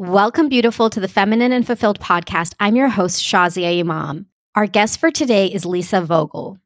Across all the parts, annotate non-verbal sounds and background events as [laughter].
Welcome, beautiful, to the Feminine and Fulfilled podcast. I'm your host, Shazia Imam. Our guest for today is Lisa Vogl.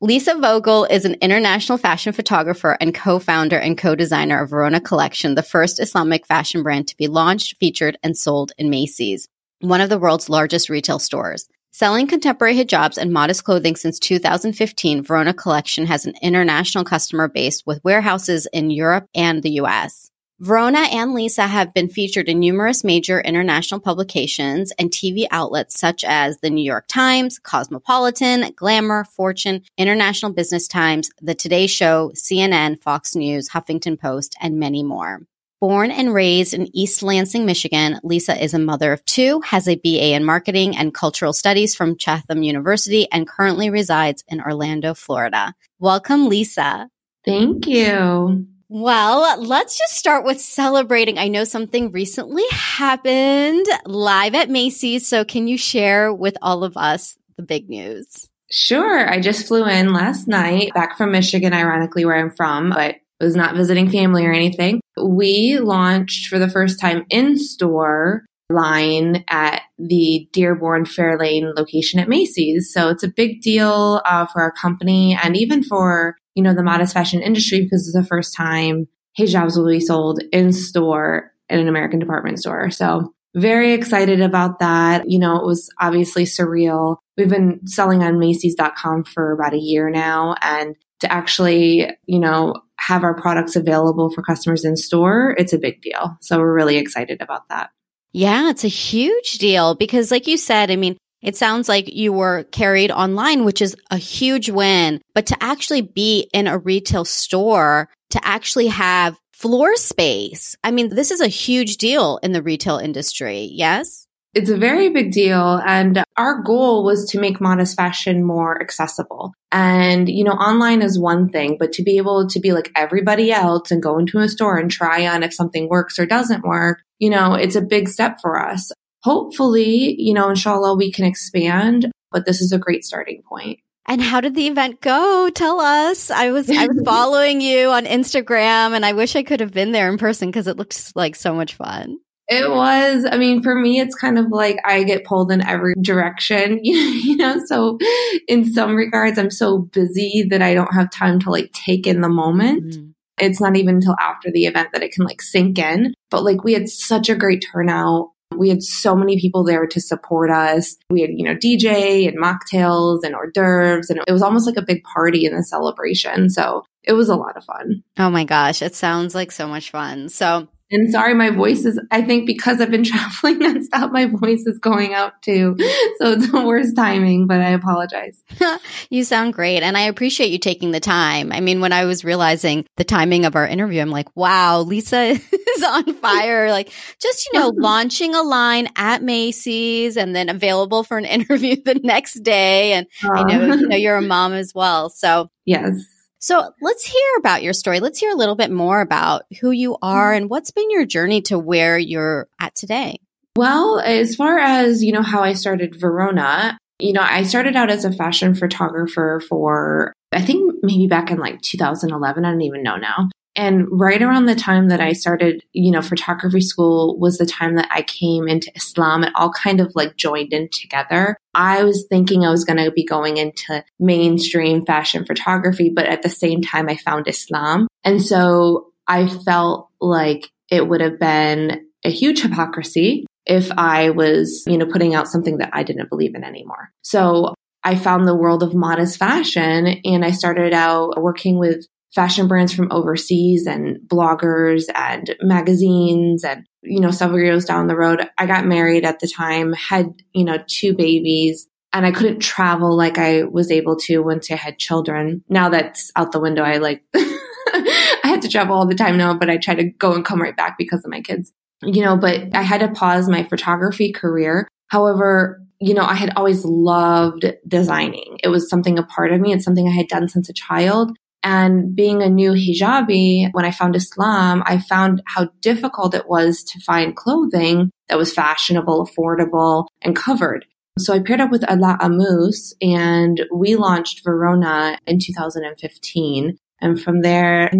Lisa Vogl is an international fashion photographer and co-founder and co-designer of Verona Collection, the first Islamic fashion brand to be launched, featured, and sold in Macy's, one of the world's largest retail stores. Selling contemporary hijabs and modest clothing since 2015, Verona Collection has an international customer base with warehouses in Europe and the US. Verona and Lisa have been featured in numerous major international publications and TV outlets such as the New York Times, Cosmopolitan, Glamour, Fortune, International Business Times, The Today Show, CNN, Fox News, Huffington Post, and many more. Born and raised in East Lansing, Michigan, Lisa is a mother of two, has a BA in marketing and cultural studies from Chatham University, and currently resides in Orlando, Florida. Welcome, Lisa. Thank you. Well, let's just start with celebrating. I know something recently happened live at Macy's. So, can you share with all of us the big news? Sure. I just flew in last night back from Michigan, ironically, where I'm from, but was not visiting family or anything. We launched for the first time in store line at the Dearborn Fairlane location at Macy's. So it's a big deal uh, for our company and even for you know, the modest fashion industry because it's the first time hijabs will be sold in store in an American department store. So very excited about that. You know, it was obviously surreal. We've been selling on Macy's.com for about a year now and to actually, you know, have our products available for customers in store, it's a big deal. So we're really excited about that. Yeah, it's a huge deal because like you said, I mean, it sounds like you were carried online, which is a huge win. But to actually be in a retail store, to actually have floor space, I mean, this is a huge deal in the retail industry. Yes? It's a very big deal. And our goal was to make modest fashion more accessible. And, you know, online is one thing, but to be able to be like everybody else and go into a store and try on if something works or doesn't work, you know, it's a big step for us hopefully, you know, inshallah, we can expand, but this is a great starting point. And how did the event go? Tell us. I was I was following you on Instagram and I wish I could have been there in person because it looks like so much fun. It was, I mean, for me, it's kind of like I get pulled in every direction, [laughs] you know? So, in some regards, I'm so busy that I don't have time to like take in the moment. Mm. It's not even until after the event that it can like sink in. But like, we had such a great turnout. We had so many people there to support us. We had, you know, DJ and mocktails and hors d'oeuvres, and it was almost like a big party in the celebration. So it was a lot of fun. Oh my gosh, it sounds like so much fun. So and sorry, my voice is, I think because I've been [laughs] traveling and nonstop, my voice is going out too. So it's the worst timing, but I apologize. [laughs] you sound great. And I appreciate you taking the time. I mean, when I was realizing the timing of our interview, I'm like, wow, Lisa [laughs] is on fire. Like just, you know, launching a line at Macy's and then available for an interview the next day. And I know, you know, you're a mom as well. So yes. So let's hear about your story. Let's hear a little bit more about who you are mm-hmm. and what's been your journey to where you're at today. Well, as far as, you know, how I started Verona, you know, I started out as a fashion photographer for, I think maybe back in like 2011. I don't even know now. And right around the time that I started, you know, photography school was the time that I came into Islam. It all kind of like joined in together. I was thinking I was going to be going into mainstream fashion photography, but at the same time, I found Islam. And so I felt like it would have been a huge hypocrisy if I was, you know, putting out something that I didn't believe in anymore. So I found the world of modest fashion and I started out working with fashion brands from overseas and bloggers and magazines and you know several years down the road i got married at the time had you know two babies and i couldn't travel like i was able to once i had children now that's out the window i like [laughs] i had to travel all the time now but i try to go and come right back because of my kids you know but i had to pause my photography career however you know, I had always loved designing. It was something a part of me. It's something I had done since a child. And being a new hijabi, when I found Islam, I found how difficult it was to find clothing that was fashionable, affordable, and covered. So I paired up with Ala Amus and we launched Verona in 2015. And from there,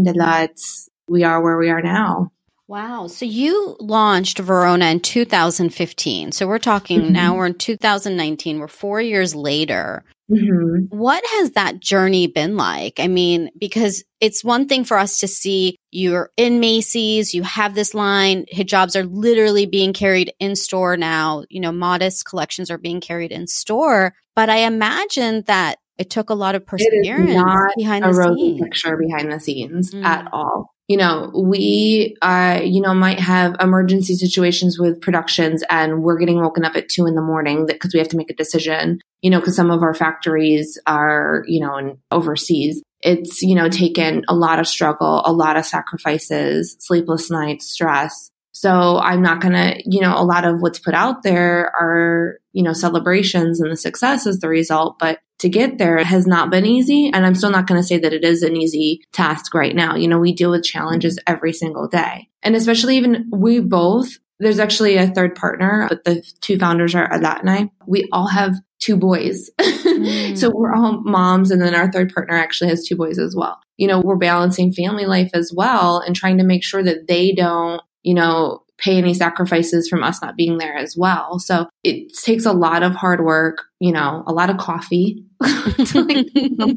we are where we are now. Wow. So you launched Verona in 2015. So we're talking mm-hmm. now we're in 2019. We're four years later. Mm-hmm. What has that journey been like? I mean, because it's one thing for us to see you're in Macy's, you have this line, hijabs are literally being carried in store now. You know, modest collections are being carried in store. But I imagine that it took a lot of perseverance behind the scenes. picture behind the scenes mm. at all you know, we, uh, you know, might have emergency situations with productions and we're getting woken up at two in the morning because we have to make a decision, you know, because some of our factories are, you know, in overseas. It's, you know, taken a lot of struggle, a lot of sacrifices, sleepless nights, stress. So I'm not going to, you know, a lot of what's put out there are, you know, celebrations and the success is the result, but to get there has not been easy. And I'm still not going to say that it is an easy task right now. You know, we deal with challenges every single day. And especially even we both, there's actually a third partner, but the two founders are Adat and I. We all have two boys. [laughs] mm. so we're all moms. And then our third partner actually has two boys as well. You know, we're balancing family life as well and trying to make sure that they don't, you know, pay any sacrifices from us not being there as well. So it takes a lot of hard work, you know, a lot of coffee to like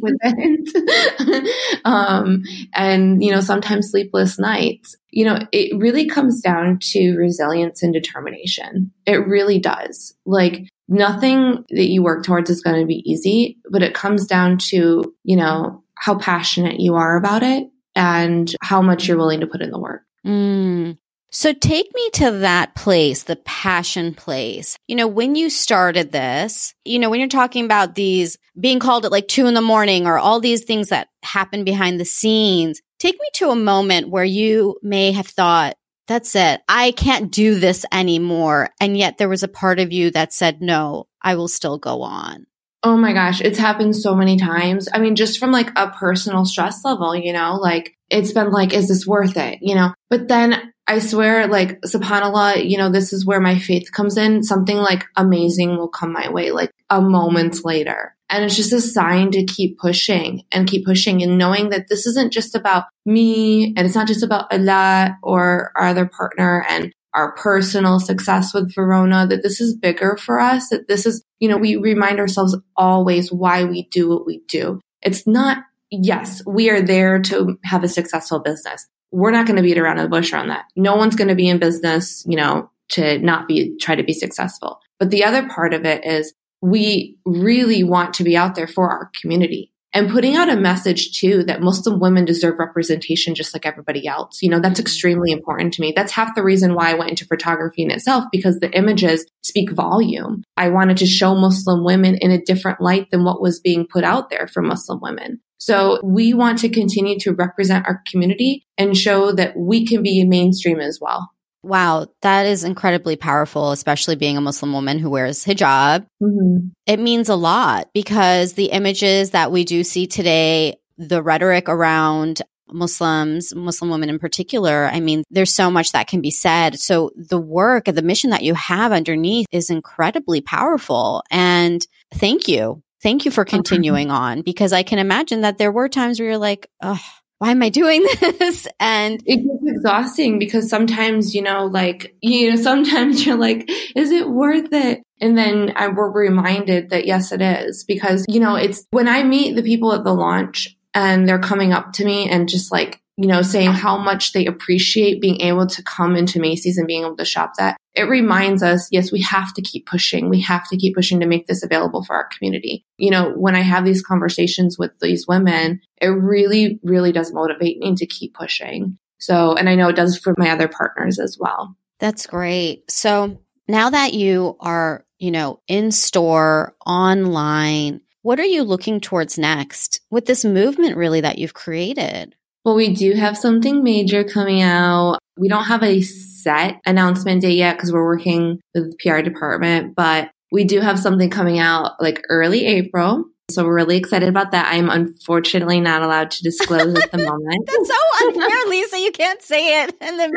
with it. um, and, you know, sometimes sleepless nights. You know, it really comes down to resilience and determination. It really does. Like nothing that you work towards is going to be easy, but it comes down to, you know, how passionate you are about it and how much you're willing to put in the work. Mm. So take me to that place, the passion place. You know, when you started this, you know, when you're talking about these being called at like two in the morning or all these things that happen behind the scenes, take me to a moment where you may have thought, that's it. I can't do this anymore. And yet there was a part of you that said, no, I will still go on. Oh my gosh, it's happened so many times. I mean, just from like a personal stress level, you know, like it's been like, is this worth it? You know, but then I swear, like, subhanAllah, you know, this is where my faith comes in. Something like amazing will come my way, like a moment later. And it's just a sign to keep pushing and keep pushing and knowing that this isn't just about me and it's not just about Allah or our other partner and our personal success with Verona, that this is bigger for us, that this is, you know, we remind ourselves always why we do what we do. It's not, yes, we are there to have a successful business we're not going to beat around the bush around that. No one's going to be in business, you know, to not be, try to be successful. But the other part of it is we really want to be out there for our community and putting out a message too that Muslim women deserve representation just like everybody else. You know, that's extremely important to me. That's half the reason why I went into photography in itself because the images speak volume. I wanted to show Muslim women in a different light than what was being put out there for Muslim women. So we want to continue to represent our community and show that we can be mainstream as well. Wow, that is incredibly powerful, especially being a Muslim woman who wears hijab. Mm-hmm. It means a lot because the images that we do see today, the rhetoric around Muslims, Muslim women in particular, I mean, there's so much that can be said. So the work and the mission that you have underneath is incredibly powerful. And thank you Thank you for mm-hmm. continuing on because I can imagine that there were times where you're like, oh, why am I doing [laughs] this? And it gets exhausting because sometimes, you know, like, you know, [laughs] sometimes you're like, is it worth it? And then I, we're reminded that yes, it is because, you know, it's when I meet the people at the launch and they're coming up to me and just like, you know, saying how much they appreciate being able to come into Macy's and being able to shop that. It reminds us, yes, we have to keep pushing. We have to keep pushing to make this available for our community. You know, when I have these conversations with these women, it really, really does motivate me to keep pushing. So, and I know it does for my other partners as well. That's great. So now that you are, you know, in store, online, what are you looking towards next with this movement really that you've created? Well, we do have something major coming out. We don't have a set announcement date yet because we're working with the PR department, but we do have something coming out like early April. So we're really excited about that. I'm unfortunately not allowed to disclose at the [laughs] moment. That's so [laughs] unfair, Lisa. You can't say it. And then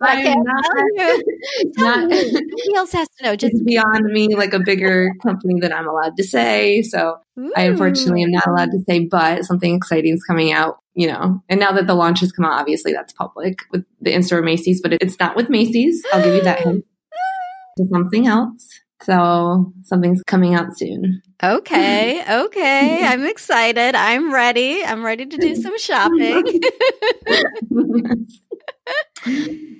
I can't not, tell you. [laughs] Not, Nobody else has to know. Just beyond me, like a bigger company that I'm allowed to say. So Ooh. I unfortunately am not allowed to say, but something exciting is coming out you know, and now that the launch has come out, obviously that's public with the in-store Macy's, but it's not with Macy's. I'll give you that hint. [gasps] to something else. So something's coming out soon. Okay. [laughs] Okay. I'm excited. I'm ready. I'm ready to do [laughs] some shopping. [laughs]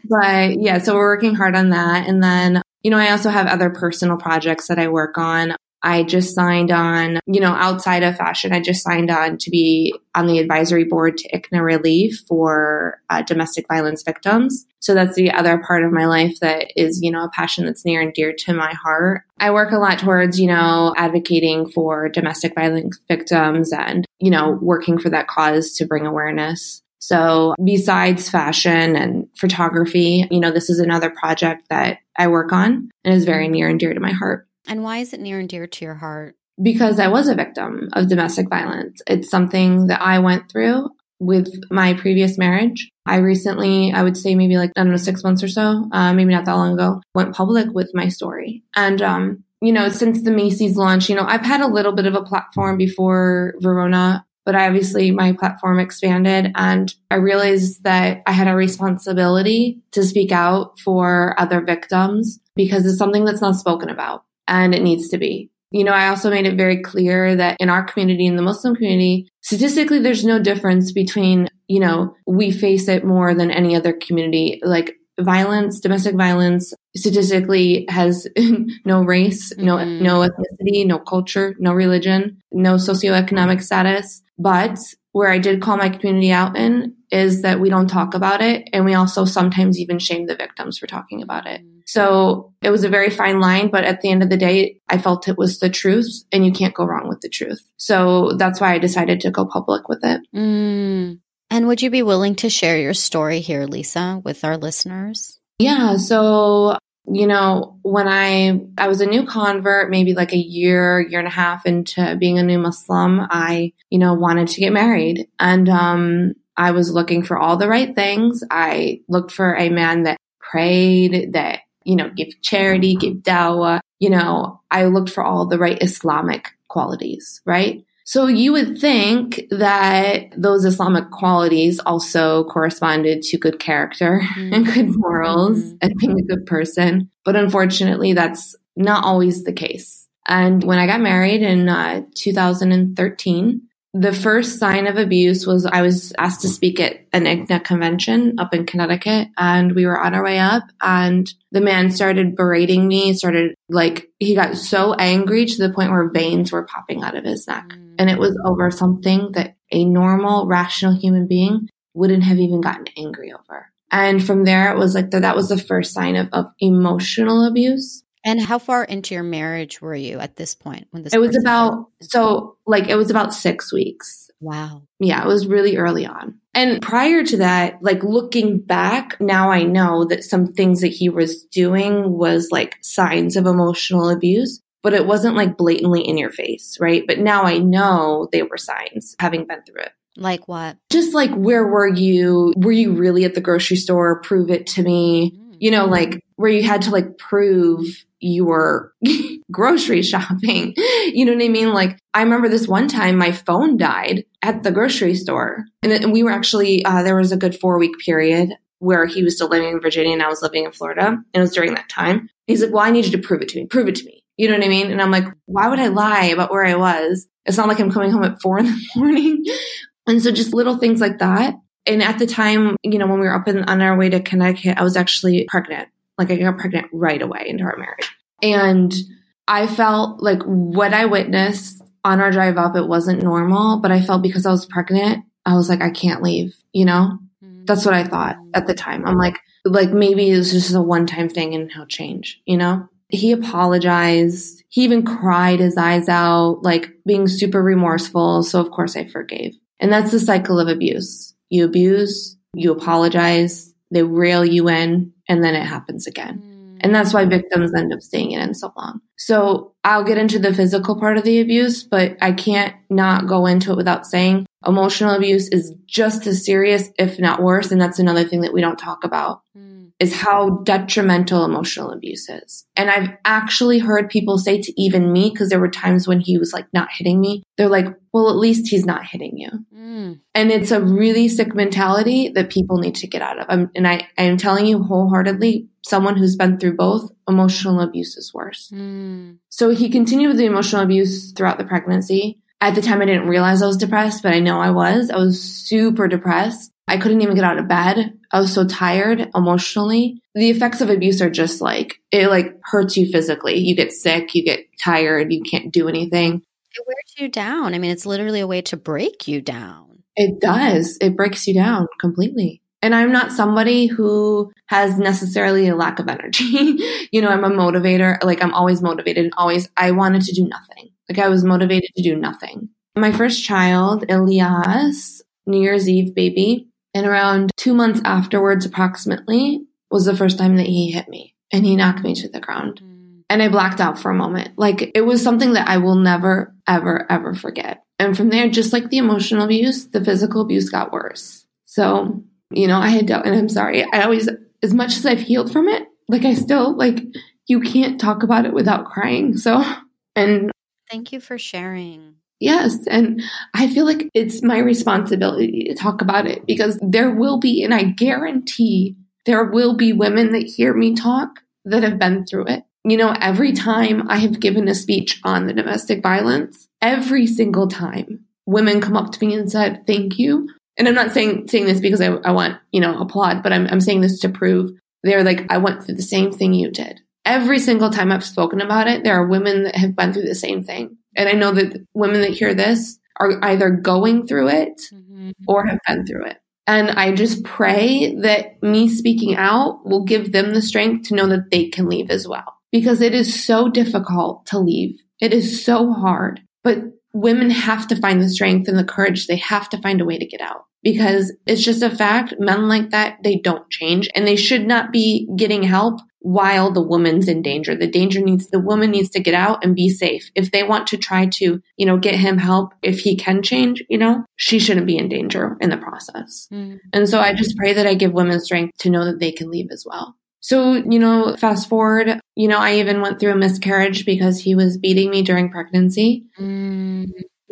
but yeah, so we're working hard on that. And then, you know, I also have other personal projects that I work on. I just signed on, you know, outside of fashion, I just signed on to be on the advisory board to ICNA Relief for uh, domestic violence victims. So that's the other part of my life that is, you know, a passion that's near and dear to my heart. I work a lot towards, you know, advocating for domestic violence victims and, you know, working for that cause to bring awareness. So besides fashion and photography, you know, this is another project that I work on and is very near and dear to my heart. And why is it near and dear to your heart? Because I was a victim of domestic violence. It's something that I went through with my previous marriage. I recently, I would say maybe like, I don't know, six months or so, uh, maybe not that long ago, went public with my story. And, um, you know, since the Macy's launch, you know, I've had a little bit of a platform before Verona, but I obviously my platform expanded and I realized that I had a responsibility to speak out for other victims because it's something that's not spoken about and it needs to be. You know, I also made it very clear that in our community, in the Muslim community, statistically, there's no difference between, you know, we face it more than any other community. Like violence, domestic violence, statistically has [laughs] no race, no, mm-hmm. no ethnicity, no culture, no religion, no socioeconomic status. But where I did call my community out in is that we don't talk about it. And we also sometimes even shame the victims for talking about it. So it was a very fine line, but at the end of the day, I felt it was the truth and you can't go wrong with the truth. So that's why I decided to go public with it. Mm. And would you be willing to share your story here, Lisa, with our listeners? Yeah. So you know, when I I was a new convert, maybe like a year, year and a half into being a new Muslim, I, you know, wanted to get married. And um I was looking for all the right things. I looked for a man that prayed, that, you know, give charity, give dawah. You know, I looked for all the right Islamic qualities, right? So you would think that those Islamic qualities also corresponded to good character mm-hmm. [laughs] and good morals mm-hmm. and being a good person. But unfortunately, that's not always the case. And when I got married in uh, 2013, the first sign of abuse was I was asked to speak at an ICNA convention up in Connecticut and we were on our way up and the man started berating me, started like, he got so angry to the point where veins were popping out of his neck. Mm. And it was over something that a normal, rational human being wouldn't have even gotten angry over. And from there, it was like the, that was the first sign of, of emotional abuse. And how far into your marriage were you at this point when this? It was about so like it was about six weeks. Wow. Yeah, it was really early on. And prior to that, like looking back, now I know that some things that he was doing was like signs of emotional abuse, but it wasn't like blatantly in your face, right? But now I know they were signs having been through it. Like what? Just like where were you? Were you really at the grocery store? Prove it to me. Mm-hmm. You know, like where you had to like prove you were [laughs] grocery shopping. [laughs] You know what I mean? Like, I remember this one time my phone died at the grocery store. And, and we were actually, uh, there was a good four week period where he was still living in Virginia and I was living in Florida. And it was during that time. He's like, well, I need you to prove it to me. Prove it to me. You know what I mean? And I'm like, why would I lie about where I was? It's not like I'm coming home at four in the [laughs] morning. and so just little things like that. And at the time, you know, when we were up in, on our way to Connecticut, I was actually pregnant like I got pregnant right away into our marriage. And I felt like what I witnessed on our drive up, it wasn't normal, but I felt because I was pregnant, I was like, I can't leave, you know? Mm-hmm. That's what I thought at the time. I'm like, like maybe it was just a one time thing and he'll change, you know? He apologized. He even cried his eyes out, like being super remorseful. So of course I forgave. And that's the cycle of abuse. You abuse, you apologize, they rail you in, and then it happens again. Mm. And that's why victims end up staying in so long. So I'll get into the physical part of the abuse, but I can't not go into it without saying emotional abuse is just as serious, if not worse. And that's another thing that we don't talk about. Mm is how detrimental emotional abuse is. And I've actually heard people say to even me, because there were times when he was like not hitting me, they're like, well, at least he's not hitting you. Mm. And it's a really sick mentality that people need to get out of. I'm, and I, I am telling you wholeheartedly, someone who's been through both, emotional abuse is worse. Mm. So he continued with the emotional abuse throughout the pregnancy. At the time, I didn't realize I was depressed, but I know I was. I was super depressed. I couldn't even get out of bed. I was so tired emotionally. The effects of abuse are just like, it like hurts you physically. You get sick, you get tired, you can't do anything. It wears you down. I mean, it's literally a way to break you down. It does. It breaks you down completely. And I'm not somebody who has necessarily a lack of energy. [laughs] you know, I'm a motivator. Like I'm always motivated and always, I wanted to do nothing. Like I was motivated to do nothing. My first child, Elias, New Year's Eve baby, and around two months afterwards, approximately, was the first time that he hit me and he knocked me to the ground. Mm. And I blacked out for a moment. Like it was something that I will never, ever, ever forget. And from there, just like the emotional abuse, the physical abuse got worse. So, you know, I had dealt, and I'm sorry, I always, as much as I've healed from it, like I still, like, you can't talk about it without crying. So, and thank you for sharing. Yes. And I feel like it's my responsibility to talk about it because there will be, and I guarantee there will be women that hear me talk that have been through it. You know, every time I have given a speech on the domestic violence, every single time women come up to me and said, thank you. And I'm not saying, saying this because I, I want, you know, applaud, but I'm, I'm saying this to prove they're like, I went through the same thing you did. Every single time I've spoken about it, there are women that have been through the same thing. And I know that women that hear this are either going through it mm-hmm. or have been through it. And I just pray that me speaking out will give them the strength to know that they can leave as well. Because it is so difficult to leave. It is so hard. But women have to find the strength and the courage. They have to find a way to get out because it's just a fact. Men like that, they don't change and they should not be getting help while the woman's in danger. The danger needs, the woman needs to get out and be safe. If they want to try to, you know, get him help, if he can change, you know, she shouldn't be in danger in the process. Mm. And so I just pray that I give women strength to know that they can leave as well. So, you know, fast forward, you know, I even went through a miscarriage because he was beating me during pregnancy. Mm.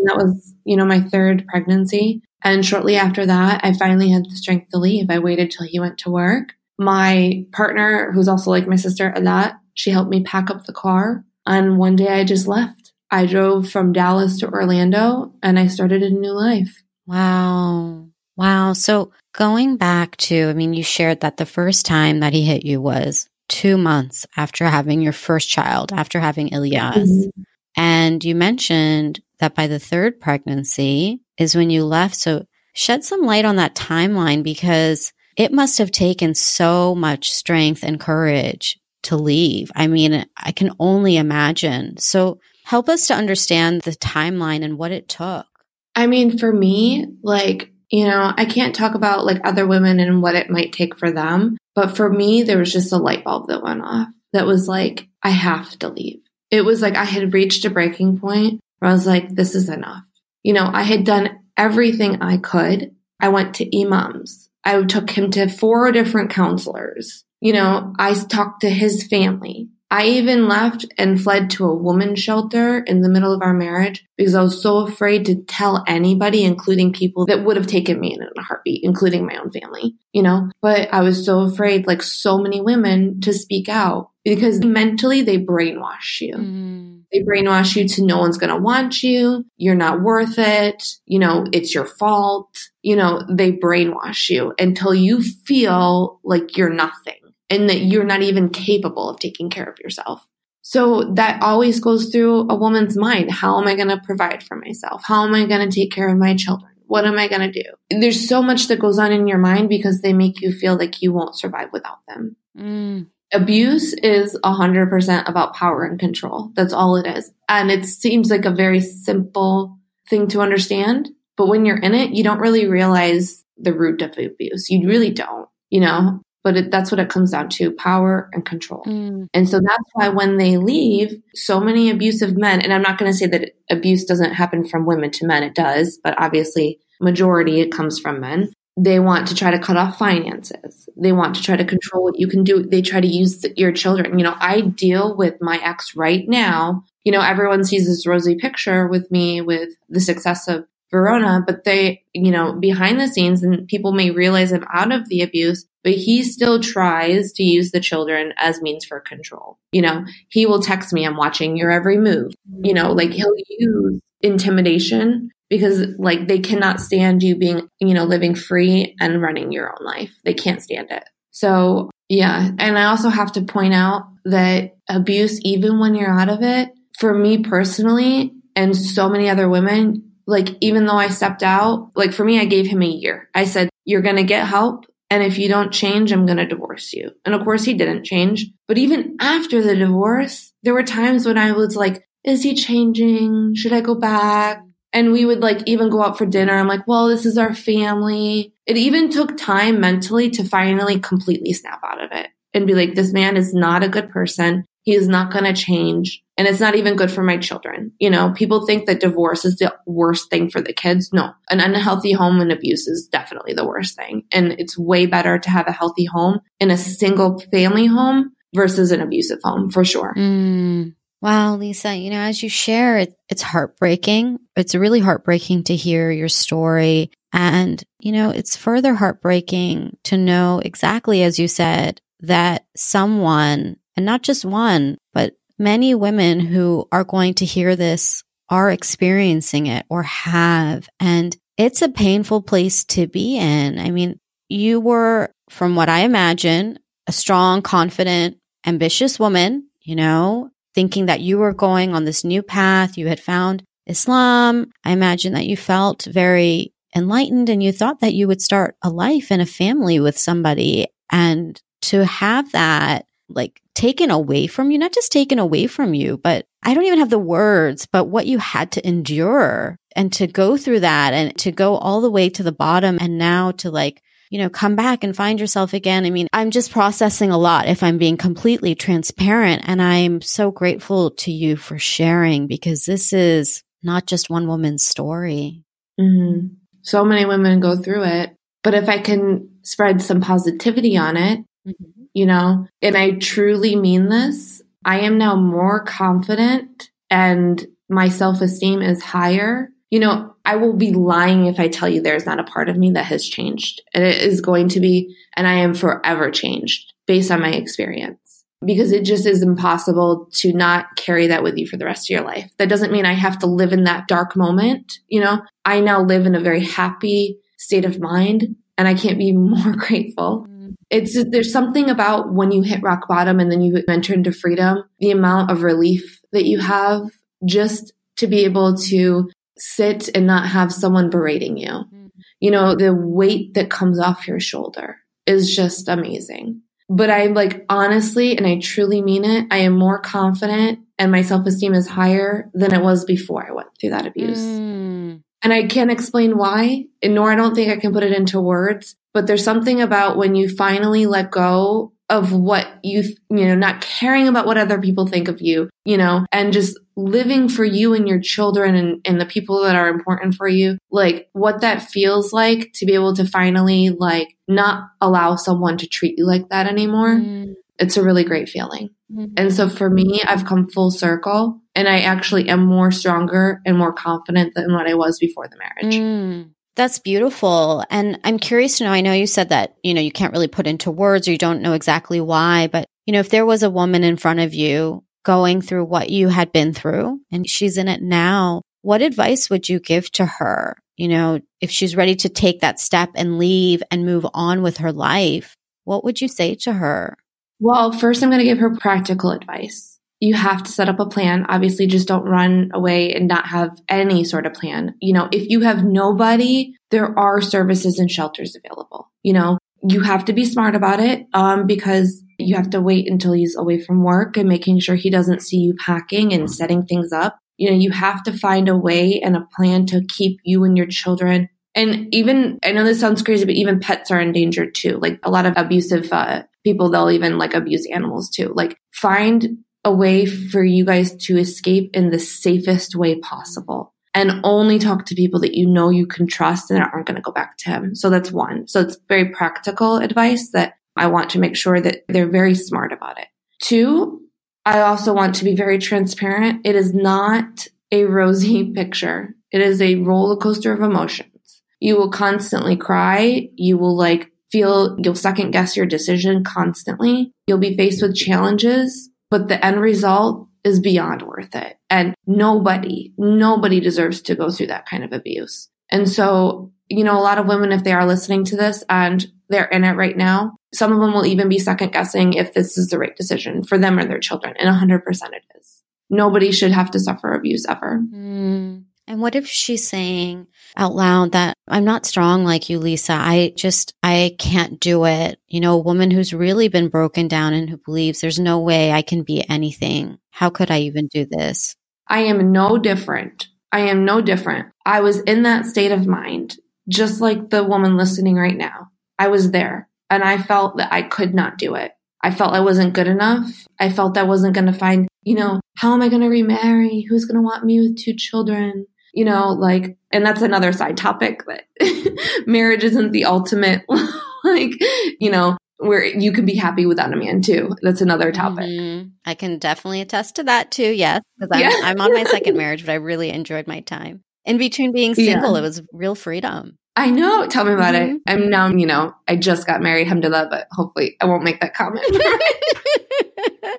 that was, you know, my third pregnancy. And shortly after that, I finally had the strength to leave. I waited till he went to work my partner, who's also like my sister, Alat, she helped me pack up the car. And one day I just left. I drove from Dallas to Orlando and I started a new life. Wow. Wow. So going back to, I mean, you shared that the first time that he hit you was two months after having your first child, after having Elias. Mm-hmm. And you mentioned that by the third pregnancy is when you left. So shed some light on that timeline because it must have taken so much strength and courage to leave. I mean, I can only imagine. So help us to understand the timeline and what it took. I mean, for me, like, you know, I can't talk about like other women and what it might take for them. But for me, there was just a light bulb that went off that was like, I have to leave. It was like I had reached a breaking point where I was like, this is enough. You know, I had done everything I could. I went to imams. I took him to four different counselors. You know, I talked to his family. I even left and fled to a woman's shelter in the middle of our marriage because I was so afraid to tell anybody, including people that would have taken me in a heartbeat, including my own family, you know? But I was so afraid, like so many women, to speak out because mentally they brainwash you. Mm. They brainwash you to no one's going to want you. You're not worth it. You know, it's your fault. You know, they brainwash you until you feel like you're nothing and that you're not even capable of taking care of yourself. So that always goes through a woman's mind. How am I going to provide for myself? How am I going to take care of my children? What am I going to do? There's so much that goes on in your mind because they make you feel like you won't survive without them. Mm abuse is 100% about power and control. That's all it is. And it seems like a very simple thing to understand. But when you're in it, you don't really realize the root of abuse. You really don't. You know, but it, that's what it comes down to power and control. Mm. And so that's why when they leave, so many abusive men, and I'm not going to say that abuse doesn't happen from women to men, it does, but obviously, majority it comes from men. They want to try to cut off finances. They want to try to control what you can do. They try to use your children. You know, I deal with my ex right now. You know, everyone sees this rosy picture with me with the success of Verona, but they, you know, behind the scenes, and people may realize I'm out of the abuse, but he still tries to use the children as means for control. You know, he will text me, I'm watching your every move. You know, like he'll use intimidation because mm-hmm. like they cannot stand you being, you know, living free and running your own life. They can't stand it. So, yeah. And I also have to point out that abuse, even when you're out of it, for me personally, and so many other women, like even though I stepped out, like for me, I gave him a year. I said, you're going to get help. And if you don't change, I'm going to divorce you. And of course he didn't change. But even after the divorce, there were times when I was like, is he changing? Should I go back? And we would like even go out for dinner. I'm like, well, this is our family. It even took time mentally to finally completely snap out of it and be like, this man is not a good person. He is not going to change. And it's not even good for my children. You know, people think that divorce is the worst thing for the kids. No, an unhealthy home and abuse is definitely the worst thing. And it's way better to have a healthy home in a single family home versus an abusive home for sure. Mm. Wow, Lisa, you know, as you share, it, it's heartbreaking. It's really heartbreaking to hear your story. And, you know, it's further heartbreaking to know exactly, as you said, that someone, and not just one, but many women who are going to hear this are experiencing it or have. And it's a painful place to be in. I mean, you were, from what I imagine, a strong, confident, ambitious woman, you know, thinking that you were going on this new path. You had found Islam. I imagine that you felt very enlightened and you thought that you would start a life and a family with somebody. And to have that like taken away from you, not just taken away from you, but I don't even have the words, but what you had to endure and to go through that and to go all the way to the bottom and now to like, you know, come back and find yourself again. I mean, I'm just processing a lot if I'm being completely transparent. And I'm so grateful to you for sharing because this is not just one woman's story. Mm-hmm. So many women go through it. But if I can spread some positivity on it, mm-hmm. you know, and I truly mean this, I am now more confident and my self esteem is higher. You know, I will be lying if I tell you there's not a part of me that has changed. And it is going to be, and I am forever changed based on my experience because it just is impossible to not carry that with you for the rest of your life. That doesn't mean I have to live in that dark moment. You know, I now live in a very happy state of mind and I can't be [laughs] more grateful. Mm. It's just, there's something about when you hit rock bottom and then you enter into freedom, the amount of relief that you have just to be able to sit and not have someone berating you. Mm. You know, the weight that comes off your shoulder is just amazing. But I like honestly, and I truly mean it, I am more confident and my self esteem is higher than it was before I went through that abuse. Mm. And I can't explain why, nor I don't think I can put it into words, but there's something about when you finally let go of what you, you know, not caring about what other people think of you, you know, and just living for you and your children and, and the people that are important for you, like what that feels like to be able to finally like not allow someone to treat you like that anymore. Mm. It's a really great feeling. Mm-hmm. And so for me, I've come full circle and I actually am more stronger and more confident than what I was before the marriage. Mm. That's beautiful. And I'm curious to know, I know you said that, you know, you can't really put into words or you don't know exactly why, but, you know, if there was a woman in front of you going through what you had been through and she's in it now, what advice would you give to her? You know, if she's ready to take that step and leave and move on with her life, what would you say to her? Well, first, I'm going to give her practical advice you have to set up a plan. Obviously, just don't run away and not have any sort of plan. You know, if you have nobody, there are services and shelters available. You know, you have to be smart about it um, because you have to wait until he's away from work and making sure he doesn't see you packing and setting things up. You know, you have to find a way and a plan to keep you and your children And even, I know this sounds crazy, but even pets are endangered too. Like a lot of abusive uh, people, they'll even like abuse animals too. Like find a way for you guys to escape in the safest way possible and only talk to people that you know you can trust and aren't going to go back to him. So that's one. So it's very practical advice that I want to make sure that they're very smart about it. Two, I also want to be very transparent. It is not a rosy [laughs] picture. It is a roller coaster of emotions. You will constantly cry. You will like feel, you'll second guess your decision constantly. You'll be faced with challenges, but the end result is beyond worth it. And nobody, nobody deserves to go through that kind of abuse. And so, you know, a lot of women, if they are listening to this and they're in it right now, some of them will even be second guessing if this is the right decision for them or their children. And 100% it is. Nobody should have to suffer abuse ever. Mm. And what if she's saying out loud that I'm not strong like you, Lisa? I just, I can't do it. You know, a woman who's really been broken down and who believes there's no way I can be anything. How could I even do this? I am no different. I am no different. I was in that state of mind, just like the woman listening right now. I was there and I felt that I could not do it. I felt I wasn't good enough. I felt I wasn't going to find, you know, how am I going to remarry? Who's going to want me with two children? You know, like, and that's another side topic that [laughs] marriage isn't the ultimate, [laughs] like, you know, where you can be happy without a man too. That's another topic. Mm-hmm. I can definitely attest to that too. Yes. Because I'm, yeah. I'm on my second [laughs] marriage, but I really enjoyed my time. In between being single, yeah. it was real freedom. I know. Tell me about mm-hmm. it. I'm now, you know, I just got married, alhamdulillah, but hopefully I won't make that comment.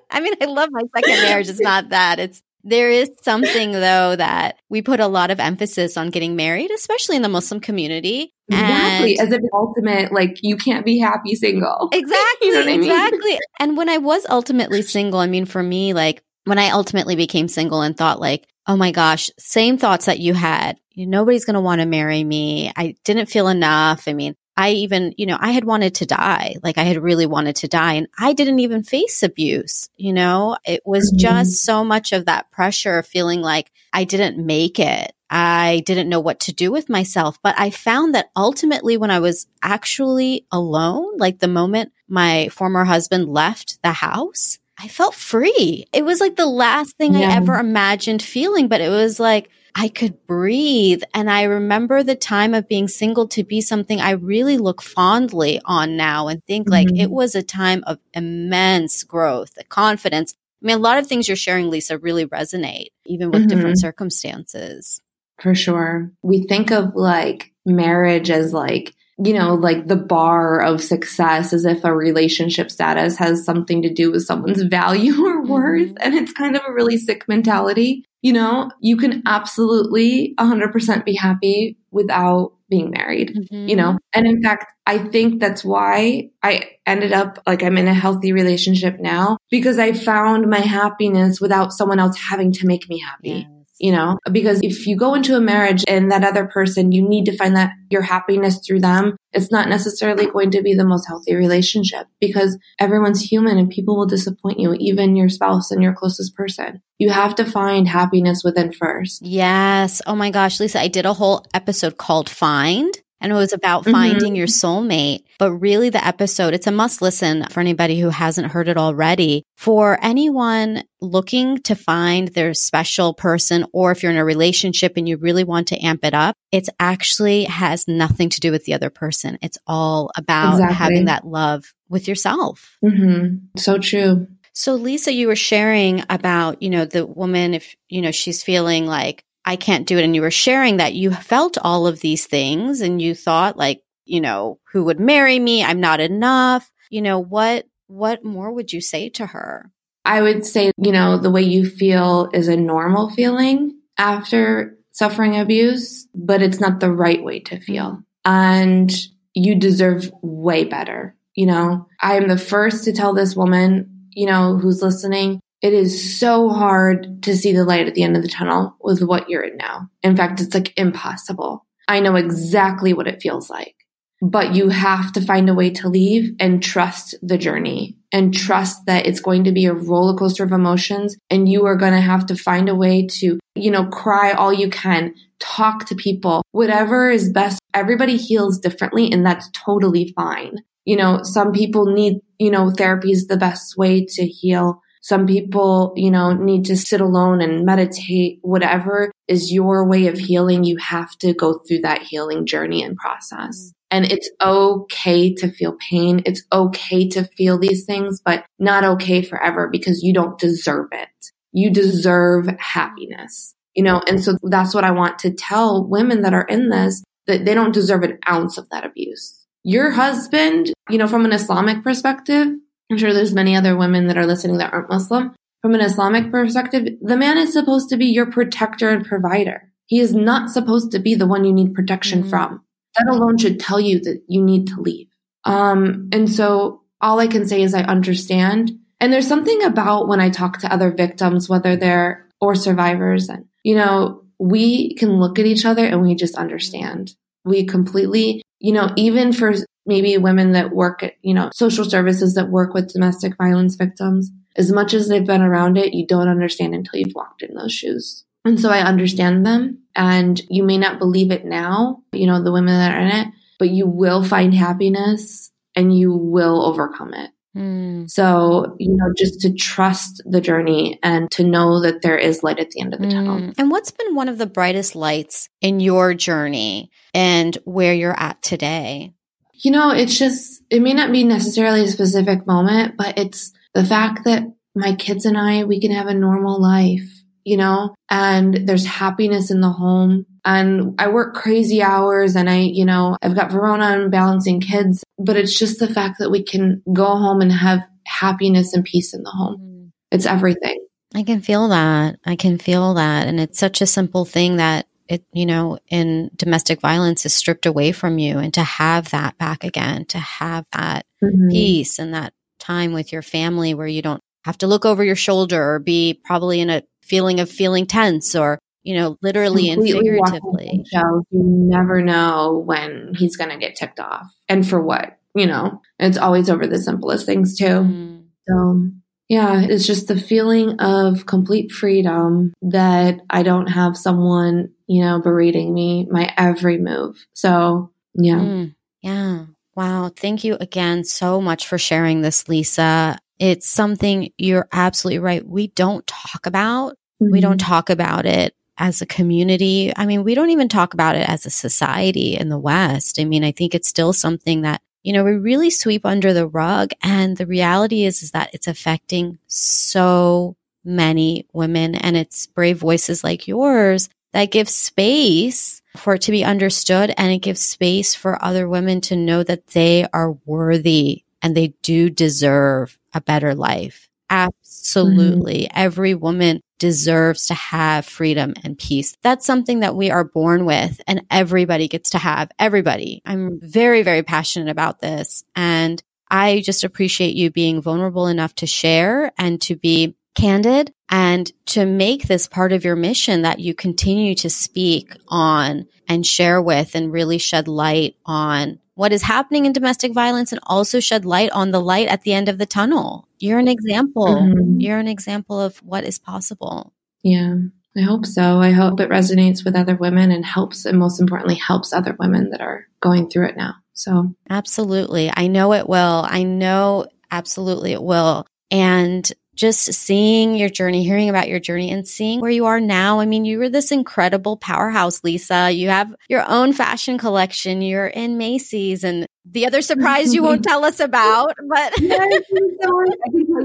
I mean, I love my second marriage. It's not that. It's there is something though that we put a lot of emphasis on getting married, especially in the Muslim community. Exactly. And As if ultimate, like you can't be happy single. Exactly. [laughs] you know I mean? Exactly. [laughs] And when I was ultimately single, I mean, for me, like when I ultimately became single and thought like, oh my gosh, same thoughts that you had. Nobody's going to want to marry me. I didn't feel enough. I mean, I even, you know, I had wanted to die. Like I had really wanted to die and I didn't even face abuse. You know, it was mm-hmm. just so much of that pressure of feeling like I didn't make it. I didn't know what to do with myself. But I found that ultimately when I was actually alone, like the moment my former husband left the house, I felt free. It was like the last thing yeah. I ever imagined feeling, but it was like, I could breathe. And I remember the time of being single to be something I really look fondly on now and think mm-hmm. like it mm-hmm. was a time of immense growth, confidence. I mean, a lot of things you're sharing, Lisa, really resonate, even with mm-hmm. different circumstances. For sure. We think of like marriage as like, you know, like the bar of success as if a relationship status has something to do with someone's [laughs] value or worth. Mm-hmm. And it's kind of a really sick mentality you know, you can absolutely 100% be happy without being married, mm-hmm. you know? And in fact, I think that's why I ended up like I'm in a healthy relationship now because I found my happiness without someone else having to make me happy. Yeah you know, because if you go into a marriage and that other person, you need to find that your happiness through them. It's not necessarily going to be the most healthy relationship because everyone's human and people will disappoint you, even your spouse and your closest person. You have to find happiness within first. Yes. Oh my gosh, Lisa, I did a whole episode called Find and it was about mm-hmm. finding your soulmate. But really, the episode, it's a must listen for anybody who hasn't heard it already. For anyone looking to find their special person, or if you're in a relationship and you really want to amp it up, it's actually has nothing to do with the other person. It's all about exactly. having that love with yourself. Mm-hmm. So true. So Lisa, you were sharing about, you know, the woman, if, you know, she's feeling like, I can't do it. And you were sharing that you felt all of these things and you thought like, you know, who would marry me? I'm not enough. You know, what, what more would you say to her? I would say, you know, the way you feel is a normal feeling after suffering abuse, but it's not the right way to feel. Mm-hmm. And you deserve way better. You know, I am the first to tell this woman, you know, who's listening, it is so hard to see the light at the end of the tunnel with what you're in now. In fact, it's like impossible. I know exactly what it feels like, but you have to find a way to leave and trust the journey and trust that it's going to be a roller coaster of emotions and you are going to have to find a way to, you know, cry all you can, talk to people, whatever is best. Everybody heals differently and that's totally fine. You know, some people need, you know, therapy is the best way to heal. Some people, you know, need to sit alone and meditate. Whatever is your way of healing, you have to go through that healing journey and process. And it's okay to feel pain. It's okay to feel these things, but not okay forever because you don't deserve it. You deserve happiness, you know? And so that's what I want to tell women that are in this that they don't deserve an ounce of that abuse. Your husband, you know, from an Islamic perspective, I'm sure there's many other women that are listening that aren't Muslim. From an Islamic perspective, the man is supposed to be your protector and provider. He is not supposed to be the one you need protection mm-hmm. from that alone should tell you that you need to leave. Um, and so all I can say is I understand. And there's something about when I talk to other victims, whether they're or survivors, and you know, we can look at each other and we just understand. We completely, you know, even for maybe women that work at, you know, social services that work with domestic violence victims, as much as they've been around it, you don't understand until you've walked in those shoes. And so I understand them and you may not believe it now, you know, the women that are in it, but you will find happiness and you will overcome it. Mm. So, you know, just to trust the journey and to know that there is light at the end of the mm. tunnel. And what's been one of the brightest lights in your journey and where you're at today? You know, it's just, it may not be necessarily a specific moment, but it's the fact that my kids and I, we can have a normal life you know, and there's happiness in the home. And I work crazy hours and I, you know, I've got Verona and balancing kids, but it's just the fact that we can go home and have happiness and peace in the home. Mm. It's everything. I can feel that. I can feel that. And it's such a simple thing that it, you know, in domestic violence is stripped away from you and to have that back again, to have that mm-hmm. peace and that time with your family where you don't have to look over your shoulder or be probably in a feeling of feeling tense or you know literally and figuratively you never know when he's going to get ticked off and for what you know it's always over the simplest things too mm. so yeah it's just the feeling of complete freedom that i don't have someone you know berating me my every move so yeah mm. yeah wow thank you again so much for sharing this lisa it's something you're absolutely right. We don't talk about. Mm-hmm. We don't mm-hmm. talk about it as a community. I mean, we don't even talk about it as a society in the West. I mean, I think it's still something that, you know, we really sweep under the rug. And the reality is, is that it's affecting so many women and it's brave voices like yours that gives space for it to be understood and it gives space for other women to know that they are worthy and they do deserve a better life. Absolutely. Mm-hmm. Every woman deserves to have freedom and peace. That's something that we are born with and everybody gets to have. Everybody. I'm very, very passionate about this. And I just appreciate you being vulnerable enough to share and to be candid and to make this part of your mission that you continue to speak on and share with and really shed light on what is happening in domestic violence and also shed light on the light at the end of the tunnel. You're an example. Mm-hmm. You're an example of what is possible. Yeah. I hope so. I hope it resonates with other women and helps, and most importantly, helps other women that are going through it now. So, absolutely. I know it will. I know absolutely it will. And just seeing your journey, hearing about your journey and seeing where you are now. I mean, you were this incredible powerhouse, Lisa. You have your own fashion collection. You're in Macy's and the other surprise you won't [laughs] tell us about, but [laughs] I can tell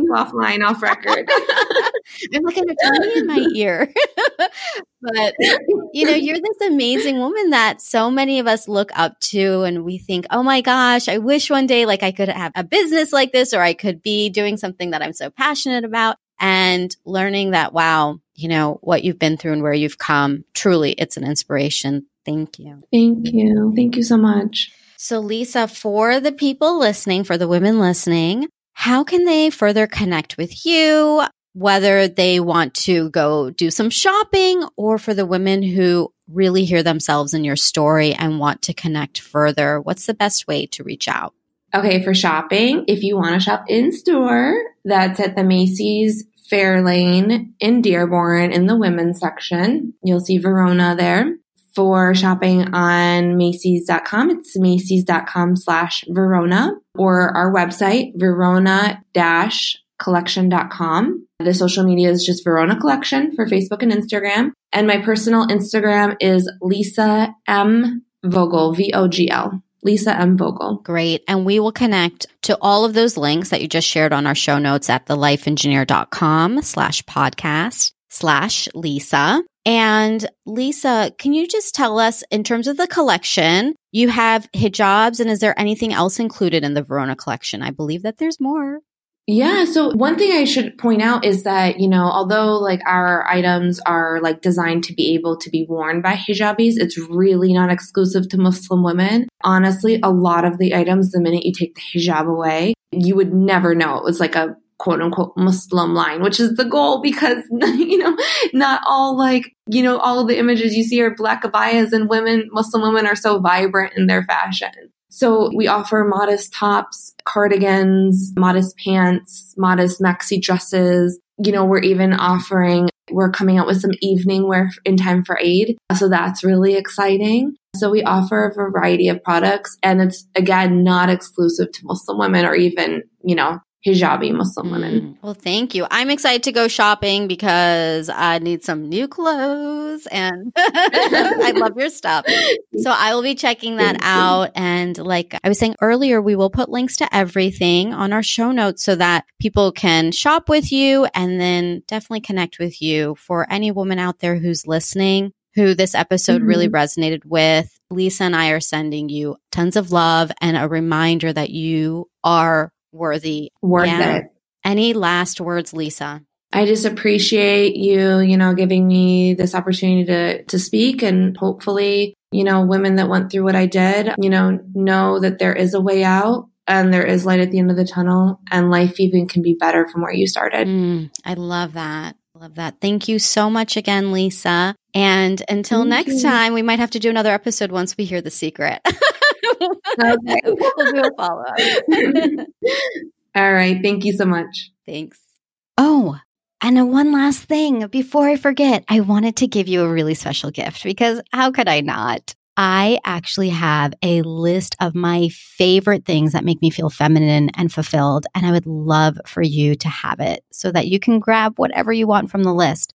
you offline, off record. [laughs] I'm like an attorney in my ear. but you know, you're this amazing woman that so many of us look up to and we think, oh my gosh, I wish one day like I could have a business like this or I could be doing something that I'm so passionate about. And learning that, wow, you know, what you've been through and where you've come, truly, it's an inspiration. Thank you. Thank you. Thank you so much. So, Lisa, for the people listening, for the women listening, how can they further connect with you? Whether they want to go do some shopping or for the women who really hear themselves in your story and want to connect further, what's the best way to reach out? Okay, for shopping, if you want to shop in store, that's at the Macy's Fairlane in Dearborn in the women's section. You'll see Verona there for shopping on Macy's.com. It's Macy's.com slash Verona or our website, Verona dash collection.com. The social media is just Verona Collection for Facebook and Instagram. And my personal Instagram is Lisa M. Vogl, V O G L. Lisa M. Vogl. Great. And we will connect to all of those links that you just shared on our show notes at thelifeengineer.com slash podcast slash Lisa. And Lisa, can you just tell us in terms of the collection, you have hijabs and is there anything else included in the Verona collection? I believe that there's more. Yeah. So one thing I should point out is that, you know, although like our items are like designed to be able to be worn by hijabis, it's really not exclusive to Muslim women. Honestly, a lot of the items, the minute you take the hijab away, you would never know it was like a quote unquote Muslim line, which is the goal because, [laughs] you know, not all like, you know, all of the images you see are black abayas and women, Muslim women are so vibrant in their fashion. So we offer modest tops, cardigans, modest pants, modest maxi dresses. You know, we're even offering, we're coming out with some evening wear in time for Eid. So that's really exciting. So we offer a variety of products and it's again not exclusive to Muslim women or even, you know, hijabi Muslim women. Mm. Well, thank you. I'm excited to go shopping because I need some new clothes and [laughs] I love your stuff. So I will be checking that out. And like I was saying earlier, we will put links to everything on our show notes so that people can shop with you and then definitely connect with you for any woman out there who's listening who this episode mm-hmm. really resonated with. Lisa and I are sending you tons of love and a reminder that you are worthy. Worth yeah. it. Any last words, Lisa? I just appreciate you, you know, giving me this opportunity to to speak and hopefully, you know, women that went through what I did, you know, know that there is a way out and there is light at the end of the tunnel and life even can be better from where you started. Mm, I love that. Love that. Thank you so much again, Lisa. And until Thank next you. time, we might have to do another episode once we hear the secret. [laughs] okay. [laughs] we'll do a follow up. [laughs] All right. Thank you so much. Thanks. Oh, and one last thing before I forget, I wanted to give you a really special gift because how could I not? I actually have a list of my favorite things that make me feel feminine and fulfilled. And I would love for you to have it so that you can grab whatever you want from the list.